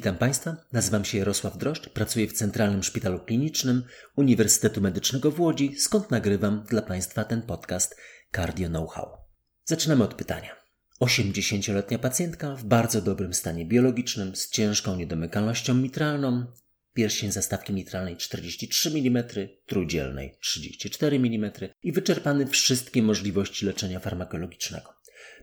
Witam Państwa, nazywam się Jarosław Droszcz, pracuję w Centralnym Szpitalu Klinicznym Uniwersytetu Medycznego w Łodzi, skąd nagrywam dla Państwa ten podcast Cardio Know-how. Zaczynamy od pytania. 80-letnia pacjentka w bardzo dobrym stanie biologicznym, z ciężką niedomykalnością mitralną, pierścień zastawki mitralnej 43 mm, trójdzielnej 34 mm i wyczerpany wszystkie możliwości leczenia farmakologicznego.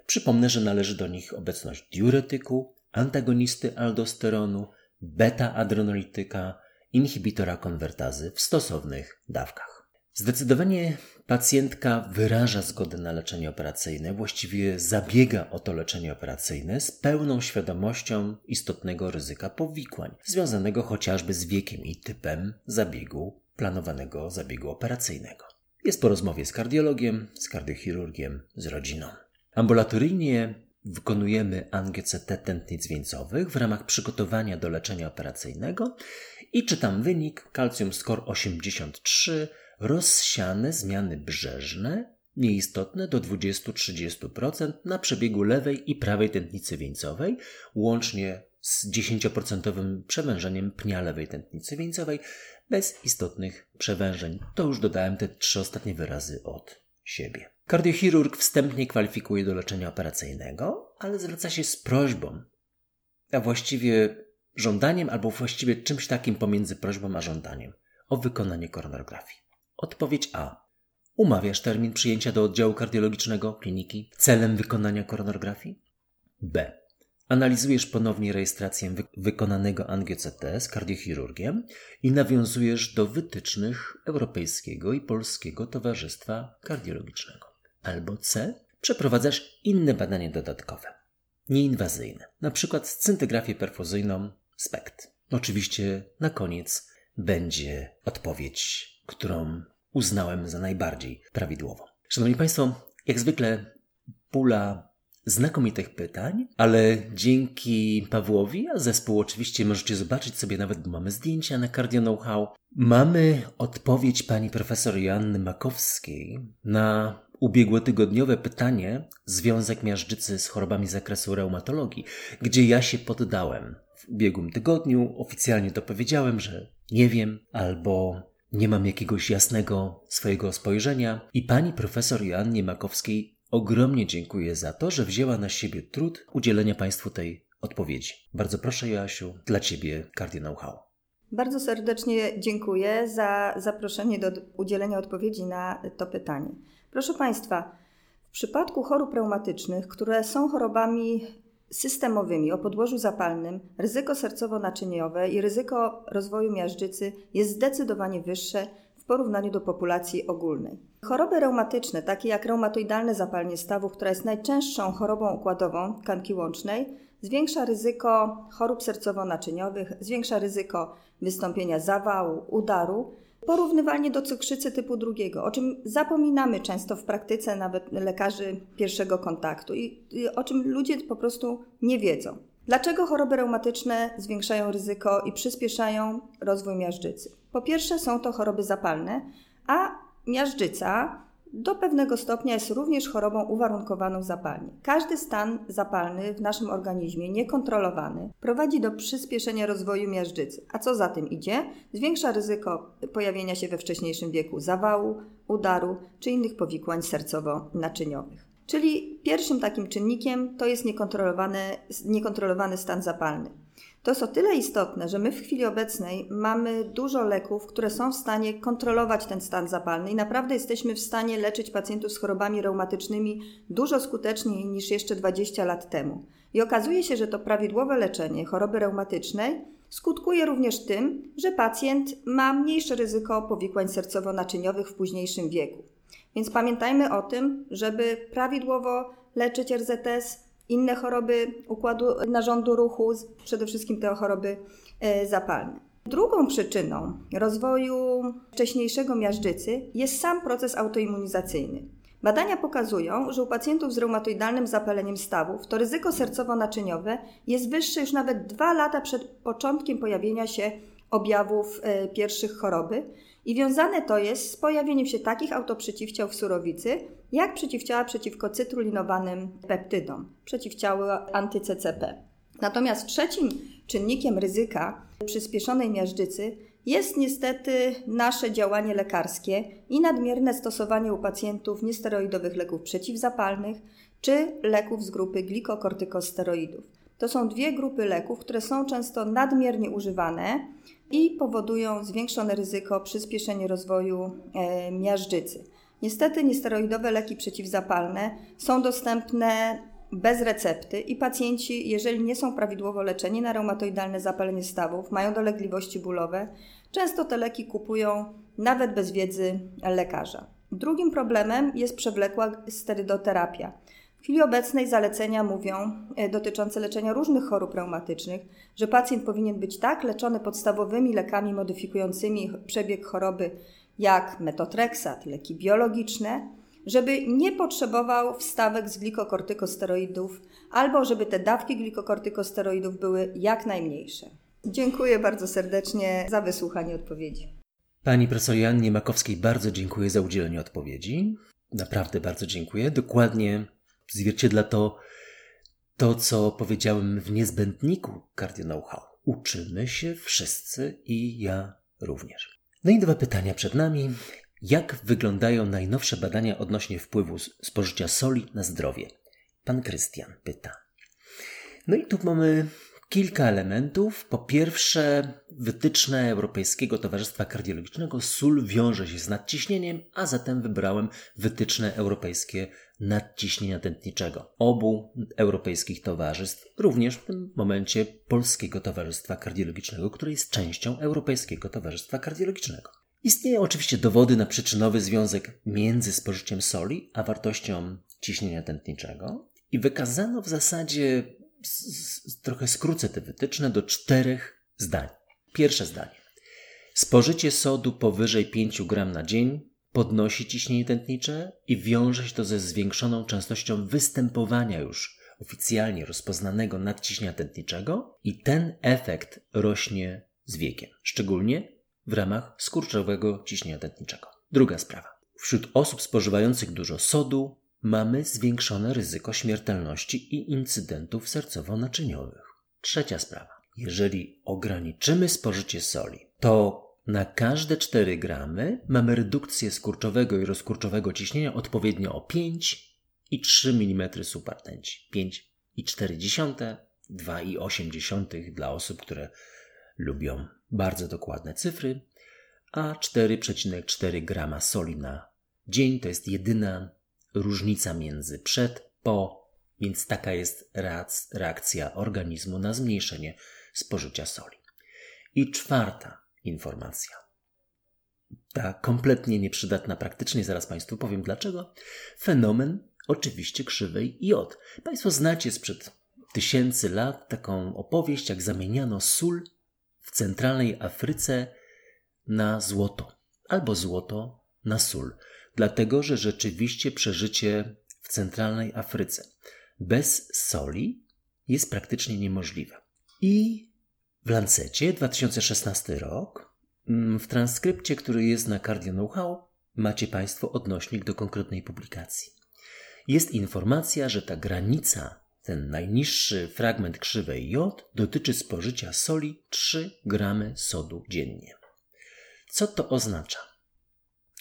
Przypomnę, że należy do nich obecność diuretyku, antagonisty aldosteronu, beta-adrenolityka, inhibitora konwertazy w stosownych dawkach. Zdecydowanie pacjentka wyraża zgodę na leczenie operacyjne, właściwie zabiega o to leczenie operacyjne z pełną świadomością istotnego ryzyka powikłań, związanego chociażby z wiekiem i typem zabiegu, planowanego zabiegu operacyjnego. Jest po rozmowie z kardiologiem, z kardiochirurgiem, z rodziną. Ambulatoryjnie wykonujemy angioCT tętnic wieńcowych w ramach przygotowania do leczenia operacyjnego i czytam wynik calcium score 83, rozsiane zmiany brzeżne, nieistotne do 20-30% na przebiegu lewej i prawej tętnicy wieńcowej, łącznie z 10% przewężeniem pnia lewej tętnicy wieńcowej, bez istotnych przewężeń. To już dodałem te trzy ostatnie wyrazy od siebie. Kardiochirurg wstępnie kwalifikuje do leczenia operacyjnego, ale zwraca się z prośbą, a właściwie żądaniem albo właściwie czymś takim pomiędzy prośbą a żądaniem o wykonanie koronografii. Odpowiedź A. Umawiasz termin przyjęcia do oddziału kardiologicznego kliniki celem wykonania koronografii? B. Analizujesz ponownie rejestrację wy wykonanego angio-CT z kardiochirurgiem i nawiązujesz do wytycznych Europejskiego i Polskiego Towarzystwa Kardiologicznego. Albo C. Przeprowadzasz inne badania dodatkowe, nieinwazyjne, przykład scintygrafię perfuzyjną SPECT. Oczywiście na koniec będzie odpowiedź, którą uznałem za najbardziej prawidłową. Szanowni Państwo, jak zwykle pula znakomitych pytań, ale dzięki Pawłowi, a zespół oczywiście możecie zobaczyć sobie nawet, bo mamy zdjęcia na Cardio Know-how, mamy odpowiedź pani profesor Joanny Makowskiej na ubiegłotygodniowe pytanie Związek Miażdżycy z chorobami zakresu reumatologii, gdzie ja się poddałem. W ubiegłym tygodniu oficjalnie to powiedziałem, że nie wiem albo nie mam jakiegoś jasnego swojego spojrzenia i pani profesor Joannie Makowskiej ogromnie dziękuję za to, że wzięła na siebie trud udzielenia Państwu tej odpowiedzi. Bardzo proszę, Joasiu, dla Ciebie Cardio Know-how. Bardzo serdecznie dziękuję za zaproszenie do udzielenia odpowiedzi na to pytanie. Proszę Państwa, w przypadku chorób reumatycznych, które są chorobami systemowymi o podłożu zapalnym, ryzyko sercowo-naczyniowe i ryzyko rozwoju miażdżycy jest zdecydowanie wyższe porównaniu do populacji ogólnej. Choroby reumatyczne, takie jak reumatoidalne zapalenie stawów, która jest najczęstszą chorobą układową tkanki łącznej, zwiększa ryzyko chorób sercowo-naczyniowych, zwiększa ryzyko wystąpienia zawału, udaru, porównywalnie do cukrzycy typu drugiego, o czym zapominamy często w praktyce nawet lekarzy pierwszego kontaktu i, i o czym ludzie po prostu nie wiedzą. Dlaczego choroby reumatyczne zwiększają ryzyko i przyspieszają rozwój miażdżycy? Po pierwsze, są to choroby zapalne, a miażdżyca do pewnego stopnia jest również chorobą uwarunkowaną zapalnie. Każdy stan zapalny w naszym organizmie, niekontrolowany, prowadzi do przyspieszenia rozwoju miażdżycy. A co za tym idzie? Zwiększa ryzyko pojawienia się we wcześniejszym wieku zawału, udaru czy innych powikłań sercowo-naczyniowych. Czyli pierwszym takim czynnikiem to jest niekontrolowany, niekontrolowany stan zapalny. To jest o tyle istotne, że my w chwili obecnej mamy dużo leków, które są w stanie kontrolować ten stan zapalny i naprawdę jesteśmy w stanie leczyć pacjentów z chorobami reumatycznymi dużo skuteczniej niż jeszcze 20 lat temu. I okazuje się, że to prawidłowe leczenie choroby reumatycznej skutkuje również tym, że pacjent ma mniejsze ryzyko powikłań sercowo-naczyniowych w późniejszym wieku. Więc pamiętajmy o tym, żeby prawidłowo leczyć RZS, inne choroby układu narządu ruchu, przede wszystkim te choroby e, zapalne. Drugą przyczyną rozwoju wcześniejszego miażdżycy jest sam proces autoimmunizacyjny. Badania pokazują, że u pacjentów z reumatoidalnym zapaleniem stawów to ryzyko sercowo-naczyniowe jest wyższe już nawet dwa lata przed początkiem pojawienia się objawów e, pierwszych choroby, i wiązane to jest z pojawieniem się takich autoprzeciwciał w surowicy, jak przeciwciała przeciwko cytrulinowanym peptydom, przeciwciały anty-CCP. Natomiast trzecim czynnikiem ryzyka przyspieszonej miażdżycy jest niestety nasze działanie lekarskie i nadmierne stosowanie u pacjentów niesteroidowych leków przeciwzapalnych czy leków z grupy glikokortykosteroidów. To są dwie grupy leków, które są często nadmiernie używane i powodują zwiększone ryzyko przyspieszenia rozwoju e, miażdżycy. Niestety niesteroidowe leki przeciwzapalne są dostępne bez recepty i pacjenci, jeżeli nie są prawidłowo leczeni na reumatoidalne zapalenie stawów, mają dolegliwości bólowe, często te leki kupują nawet bez wiedzy lekarza. Drugim problemem jest przewlekła sterydoterapia. Chwili obecnej zalecenia mówią, e, dotyczące leczenia różnych chorób reumatycznych, że pacjent powinien być tak leczony podstawowymi lekami modyfikującymi przebieg choroby, jak metotreksat, leki biologiczne, żeby nie potrzebował wstawek z glikokortykosteroidów albo żeby te dawki glikokortykosteroidów były jak najmniejsze. Dziękuję bardzo serdecznie za wysłuchanie odpowiedzi. Pani profesor Jannie Makowskiej bardzo dziękuję za udzielenie odpowiedzi. Naprawdę bardzo dziękuję. Dokładnie zwierciedla to to, co powiedziałem w niezbędniku Cardio Know-how. Uczymy się wszyscy i ja również. No i dwa pytania przed nami. Jak wyglądają najnowsze badania odnośnie wpływu spożycia soli na zdrowie? Pan Krystian pyta. No i tu mamy kilka elementów. Po pierwsze, wytyczne Europejskiego Towarzystwa Kardiologicznego sól wiąże się z nadciśnieniem, a zatem wybrałem wytyczne europejskie nadciśnienia tętniczego. Obu europejskich towarzystw, również w tym momencie Polskiego Towarzystwa Kardiologicznego, które jest częścią Europejskiego Towarzystwa Kardiologicznego. Istnieją oczywiście dowody na przyczynowy związek między spożyciem soli a wartością ciśnienia tętniczego i wykazano w zasadzie, trochę skrócę te wytyczne, do czterech zdań. Pierwsze zdanie. Spożycie sodu powyżej 5 gram na dzień podnosi ciśnienie tętnicze i wiąże się to ze zwiększoną częstością występowania już oficjalnie rozpoznanego nadciśnienia tętniczego i ten efekt rośnie z wiekiem, szczególnie w ramach skurczowego ciśnienia tętniczego. Druga sprawa. Wśród osób spożywających dużo sodu mamy zwiększone ryzyko śmiertelności i incydentów sercowo-naczyniowych. Trzecia sprawa. Jeżeli ograniczymy spożycie soli, to na każde 4 gramy mamy redukcję skurczowego i rozkurczowego ciśnienia odpowiednio o 5 i 3 mm subartenci. 5,4, 2,8 dla osób, które lubią bardzo dokładne cyfry, a 4,4 grama soli na dzień to jest jedyna różnica między przed, po, więc taka jest reakcja organizmu na zmniejszenie spożycia soli. I czwarta informacja. Ta kompletnie nieprzydatna praktycznie, zaraz Państwu powiem dlaczego. Fenomen oczywiście krzywej jod. Państwo znacie sprzed tysięcy lat taką opowieść, jak zamieniano sól w centralnej Afryce na złoto, albo złoto na sól, dlatego że rzeczywiście przeżycie w centralnej Afryce bez soli jest praktycznie niemożliwe. I w Lancecie 2016 rok, mm, w transkrypcie, który jest na Cardio Know-how, macie Państwo odnośnik do konkretnej publikacji. Jest informacja, że ta granica ten najniższy fragment krzywej J dotyczy spożycia soli 3 gramy sodu dziennie. Co to oznacza?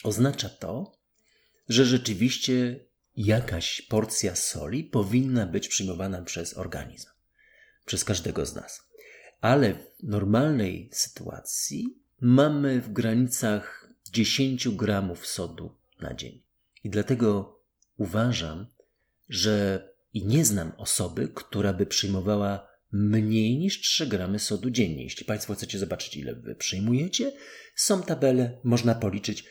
Oznacza to, że rzeczywiście jakaś porcja soli powinna być przyjmowana przez organizm, przez każdego z nas. Ale w normalnej sytuacji mamy w granicach 10 gramów sodu na dzień. I dlatego uważam, że i nie znam osoby, która by przyjmowała mniej niż 3 gramy sodu dziennie. Jeśli Państwo chcecie zobaczyć, ile Wy przyjmujecie, są tabele, można policzyć.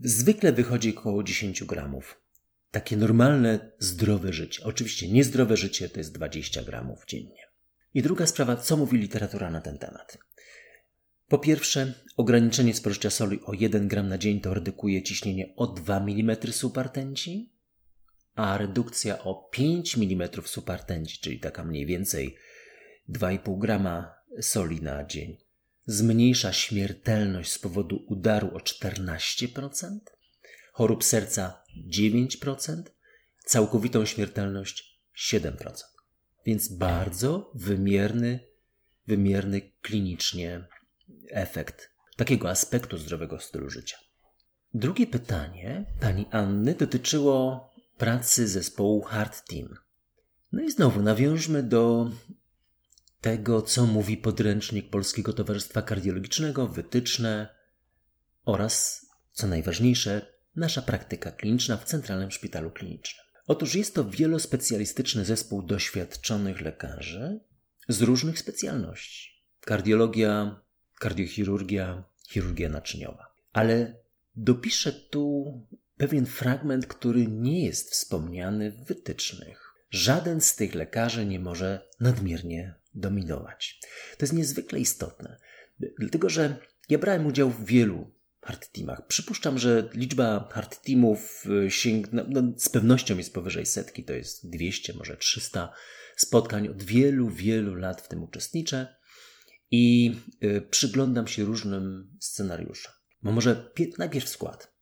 Zwykle wychodzi około 10 gramów. Takie normalne, zdrowe życie. Oczywiście niezdrowe życie to jest 20 gramów dziennie. I druga sprawa, co mówi literatura na ten temat? Po pierwsze, ograniczenie spożycia soli o 1 gram na dzień to redukuje ciśnienie o 2 mm subartenci, a redukcja o 5 mm subartenci, czyli taka mniej więcej 2,5 grama soli na dzień, zmniejsza śmiertelność z powodu udaru o 14%, chorób serca 9%, całkowitą śmiertelność 7%. Więc bardzo wymierny, wymierny klinicznie efekt takiego aspektu zdrowego stylu życia. Drugie pytanie pani Anny dotyczyło pracy zespołu Hard Team. No i znowu nawiążmy do tego, co mówi podręcznik Polskiego Towarzystwa Kardiologicznego, wytyczne oraz, co najważniejsze, nasza praktyka kliniczna w Centralnym Szpitalu Klinicznym. Otóż jest to wielospecjalistyczny zespół doświadczonych lekarzy z różnych specjalności: kardiologia, kardiochirurgia, chirurgia naczyniowa. Ale dopiszę tu pewien fragment, który nie jest wspomniany w wytycznych. Żaden z tych lekarzy nie może nadmiernie dominować. To jest niezwykle istotne, dlatego że ja brałem udział w wielu hard teamach. Przypuszczam, że liczba hard teamów y, sięgna, no, z pewnością jest powyżej setki, to jest 200, może 300 spotkań. Od wielu, wielu lat w tym uczestniczę i y, przyglądam się różnym scenariuszom. Bo może najpierw skład.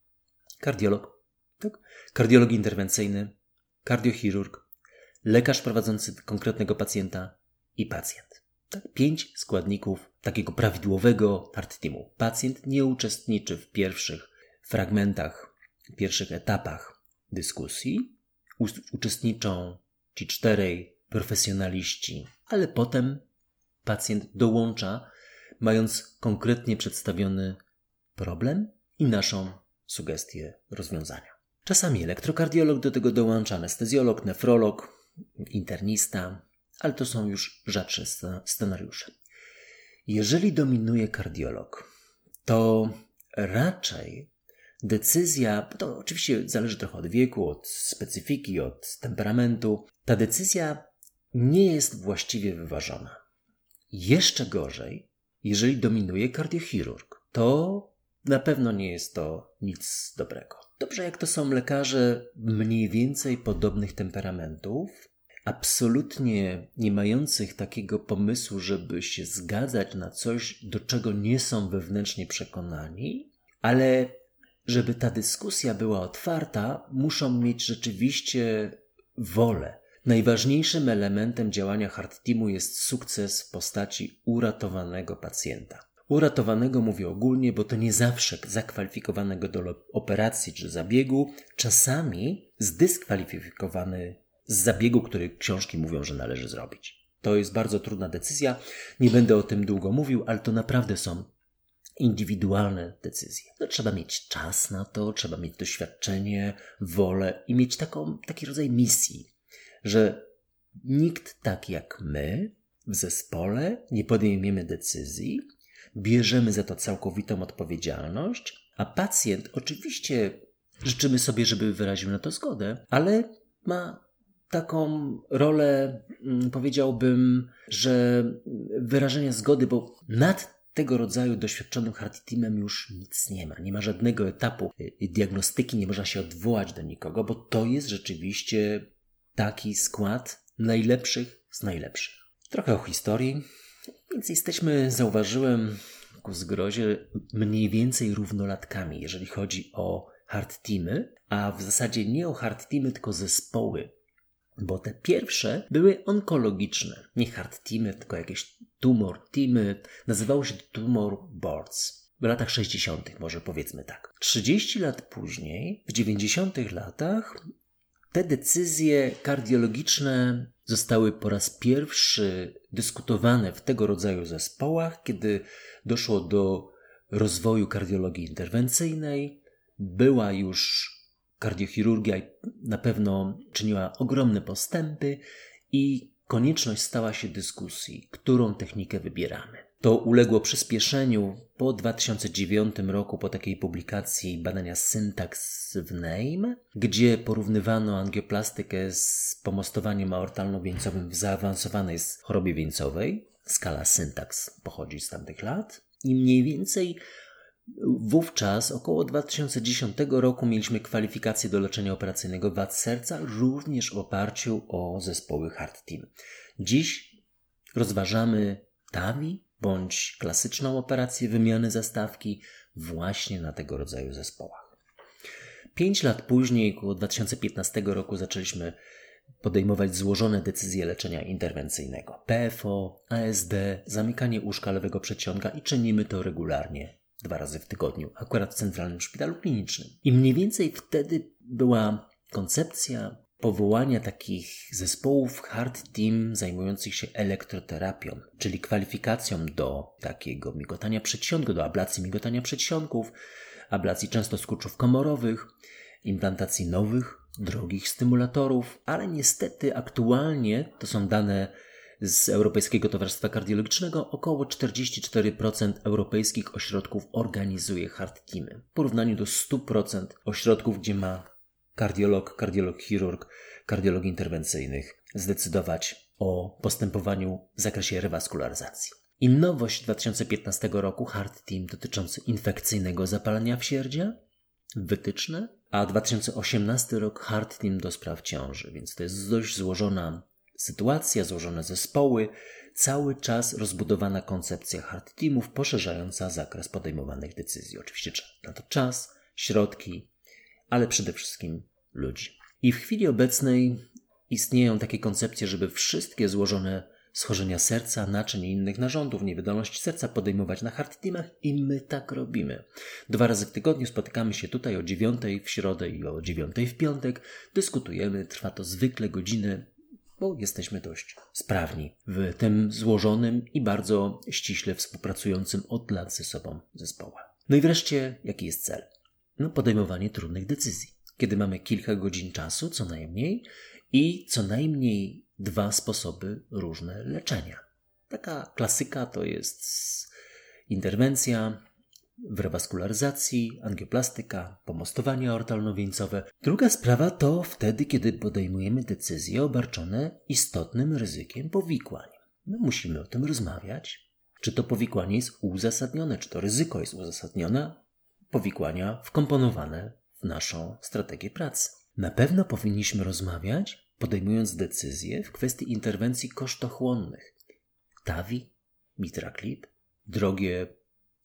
Kardiolog, tak? kardiolog interwencyjny, kardiochirurg, lekarz prowadzący konkretnego pacjenta i pacjent. Pięć składników takiego prawidłowego hard teamu. Pacjent nie uczestniczy w pierwszych fragmentach, pierwszych etapach dyskusji. Uczestniczą ci czterej profesjonaliści, ale potem pacjent dołącza, mając konkretnie przedstawiony problem i naszą sugestię rozwiązania. Czasami elektrokardiolog do tego dołącza, anestezjolog, nefrolog, internista, ale to są już rzadsze scenariusze. Jeżeli dominuje kardiolog, to raczej decyzja, to oczywiście zależy trochę od wieku, od specyfiki, od temperamentu, ta decyzja nie jest właściwie wyważona. Jeszcze gorzej, jeżeli dominuje kardiochirurg, to na pewno nie jest to nic dobrego. Dobrze, jak to są lekarze mniej więcej podobnych temperamentów, absolutnie nie mających takiego pomysłu, żeby się zgadzać na coś, do czego nie są wewnętrznie przekonani, ale żeby ta dyskusja była otwarta, muszą mieć rzeczywiście wolę. Najważniejszym elementem działania Hard Teamu jest sukces w postaci uratowanego pacjenta. Uratowanego mówię ogólnie, bo to nie zawsze zakwalifikowanego do operacji czy zabiegu, czasami zdyskwalifikowany z zabiegu, który książki mówią, że należy zrobić. To jest bardzo trudna decyzja. Nie będę o tym długo mówił, ale to naprawdę są indywidualne decyzje. No, trzeba mieć czas na to, trzeba mieć doświadczenie, wolę i mieć taką, taki rodzaj misji, że nikt tak jak my w zespole nie podejmiemy decyzji, bierzemy za to całkowitą odpowiedzialność, a pacjent oczywiście życzymy sobie, żeby wyraził na to zgodę, ale ma taką rolę, mm, powiedziałbym, że wyrażenia zgody, bo nad tego rodzaju doświadczonym hard teamem już nic nie ma. Nie ma żadnego etapu y, diagnostyki, nie można się odwołać do nikogo, bo to jest rzeczywiście taki skład najlepszych z najlepszych. Trochę o historii. Więc jesteśmy, zauważyłem ku zgrozie, mniej więcej równolatkami, jeżeli chodzi o hard teamy, a w zasadzie nie o hard teamy, tylko zespoły bo te pierwsze były onkologiczne. Nie hard teamy, tylko jakieś tumor teamy. Nazywało się tumor boards. W latach 60., może powiedzmy tak. 30 lat później, w 90. latach, te decyzje kardiologiczne zostały po raz pierwszy dyskutowane w tego rodzaju zespołach, kiedy doszło do rozwoju kardiologii interwencyjnej. Była już Kardiochirurgia na pewno czyniła ogromne postępy i konieczność stała się dyskusji, którą technikę wybieramy. To uległo przyspieszeniu po 2009 roku, po takiej publikacji badania Syntax w NAME, gdzie porównywano angioplastykę z pomostowaniem aortalno-wieńcowym w zaawansowanej chorobie wieńcowej. Skala Syntax pochodzi z tamtych lat. I mniej więcej Wówczas, około 2010 roku, mieliśmy kwalifikację do leczenia operacyjnego wad serca, również w oparciu o zespoły Hard Team. Dziś rozważamy TAVI bądź klasyczną operację wymiany zastawki właśnie na tego rodzaju zespołach. Pięć lat później, około 2015 roku, zaczęliśmy podejmować złożone decyzje leczenia interwencyjnego. PFO, ASD, zamykanie łóżka lewego przedsionka i czynimy to regularnie, dwa razy w tygodniu, akurat w Centralnym Szpitalu Klinicznym. I mniej więcej wtedy była koncepcja powołania takich zespołów hard team zajmujących się elektroterapią, czyli kwalifikacją do takiego migotania przedsionku, do ablacji migotania przedsionków, ablacji często skurczów komorowych, implantacji nowych, drogich stymulatorów, ale niestety aktualnie to są dane z Europejskiego Towarzystwa Kardiologicznego. Około 44% europejskich ośrodków organizuje hard teamy w porównaniu do 100% ośrodków, gdzie ma kardiolog, kardiolog chirurg, kardiolog interwencyjnych zdecydować o postępowaniu w zakresie rewaskularyzacji. I nowość 2015 roku Hard Team dotyczący infekcyjnego zapalenia wsierdzia, wytyczne, a 2018 rok Hard Team do spraw ciąży, więc to jest dość złożona sytuacja, złożone zespoły, cały czas rozbudowana koncepcja hard teamów, poszerzająca zakres podejmowanych decyzji. Oczywiście na to czas, środki, ale przede wszystkim ludzi. I w chwili obecnej istnieją takie koncepcje, żeby wszystkie złożone schorzenia serca, naczyń i innych narządów, niewydolność serca podejmować na hard teamach i my tak robimy. Dwa razy w tygodniu spotykamy się tutaj o dziewiątej w środę i o dziewiątej w piątek, dyskutujemy, trwa to zwykle godziny, bo jesteśmy dość sprawni w tym złożonym i bardzo ściśle współpracującym od lat ze sobą zespołach. No i wreszcie, jaki jest cel? No, podejmowanie trudnych decyzji. Kiedy mamy kilka godzin czasu, co najmniej, i co najmniej dwa sposoby różne leczenia. Taka klasyka to jest interwencja w rewaskularyzacji, angioplastyka, pomostowanie ortalno-wieńcowe. Druga sprawa to wtedy, kiedy podejmujemy decyzje obarczone istotnym ryzykiem powikłań. My musimy o tym rozmawiać. Czy to powikłanie jest uzasadnione, czy to ryzyko jest uzasadnione, powikłania wkomponowane w naszą strategię pracy. Na pewno powinniśmy rozmawiać podejmując decyzje w kwestii interwencji kosztochłonnych. TAVI, Mitraklip, drogie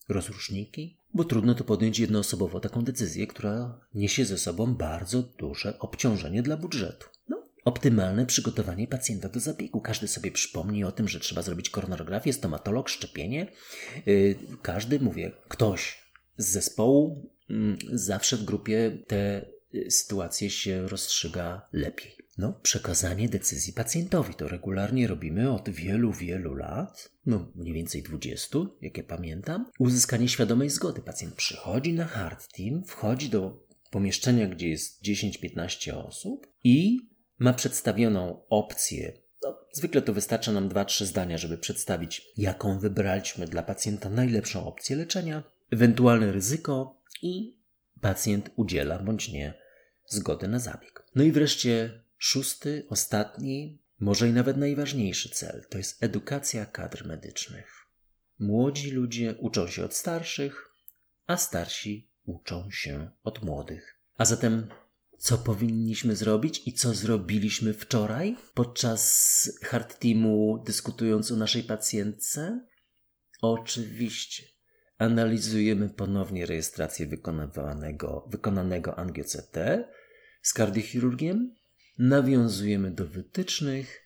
rozruszniki, bo trudno to podjąć jednoosobowo taką decyzję, która niesie ze sobą bardzo duże obciążenie dla budżetu. No, optymalne przygotowanie pacjenta do zabiegu. Każdy sobie przypomni o tym, że trzeba zrobić koronarografię, stomatolog, szczepienie. Yy, każdy, mówię, ktoś z zespołu yy, zawsze w grupie te y, sytuacje się rozstrzyga lepiej. No, przekazanie decyzji pacjentowi to regularnie robimy od wielu, wielu lat, no mniej więcej 20, jak ja pamiętam. Uzyskanie świadomej zgody. Pacjent przychodzi na hard team, wchodzi do pomieszczenia, gdzie jest 10-15 osób i ma przedstawioną opcję. No, zwykle to wystarcza nam 2-3 zdania, żeby przedstawić, jaką wybraliśmy dla pacjenta najlepszą opcję leczenia, ewentualne ryzyko i pacjent udziela bądź nie zgody na zabieg. No i wreszcie Szósty, ostatni, może i nawet najważniejszy cel to jest edukacja kadr medycznych. Młodzi ludzie uczą się od starszych, a starsi uczą się od młodych. A zatem, co powinniśmy zrobić i co zrobiliśmy wczoraj podczas hard teamu dyskutując o naszej pacjentce? Oczywiście analizujemy ponownie rejestrację wykonywanego, wykonanego angio-CT z kardiochirurgiem nawiązujemy do wytycznych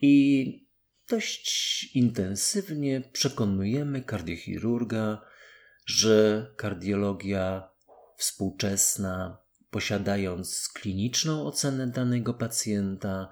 i dość intensywnie przekonujemy kardiochirurga, że kardiologia współczesna, posiadając kliniczną ocenę danego pacjenta,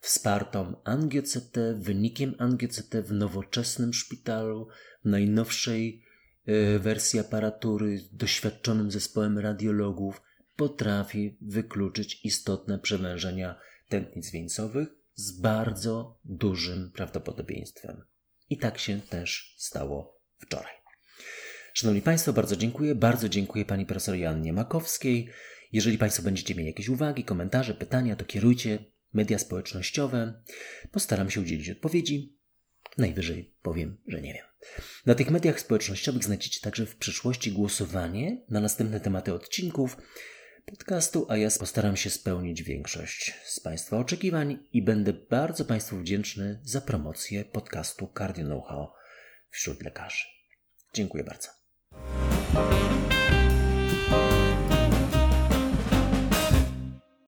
wspartą angio-CT, wynikiem angio-CT w nowoczesnym szpitalu, najnowszej e, wersji aparatury, doświadczonym zespołem radiologów, potrafi wykluczyć istotne przewężenia tętnic wieńcowych z bardzo dużym prawdopodobieństwem. I tak się też stało wczoraj. Szanowni Państwo, bardzo dziękuję. Bardzo dziękuję Pani profesor Jannie Makowskiej. Jeżeli Państwo będziecie mieli jakieś uwagi, komentarze, pytania, to kierujcie media społecznościowe. Postaram się udzielić odpowiedzi. Najwyżej powiem, że nie wiem. Na tych mediach społecznościowych znajdziecie także w przyszłości głosowanie na następne tematy odcinków podcastu, a ja postaram się spełnić większość z Państwa oczekiwań i będę bardzo Państwu wdzięczny za promocję podcastu Cardio Know-how wśród lekarzy. Dziękuję bardzo.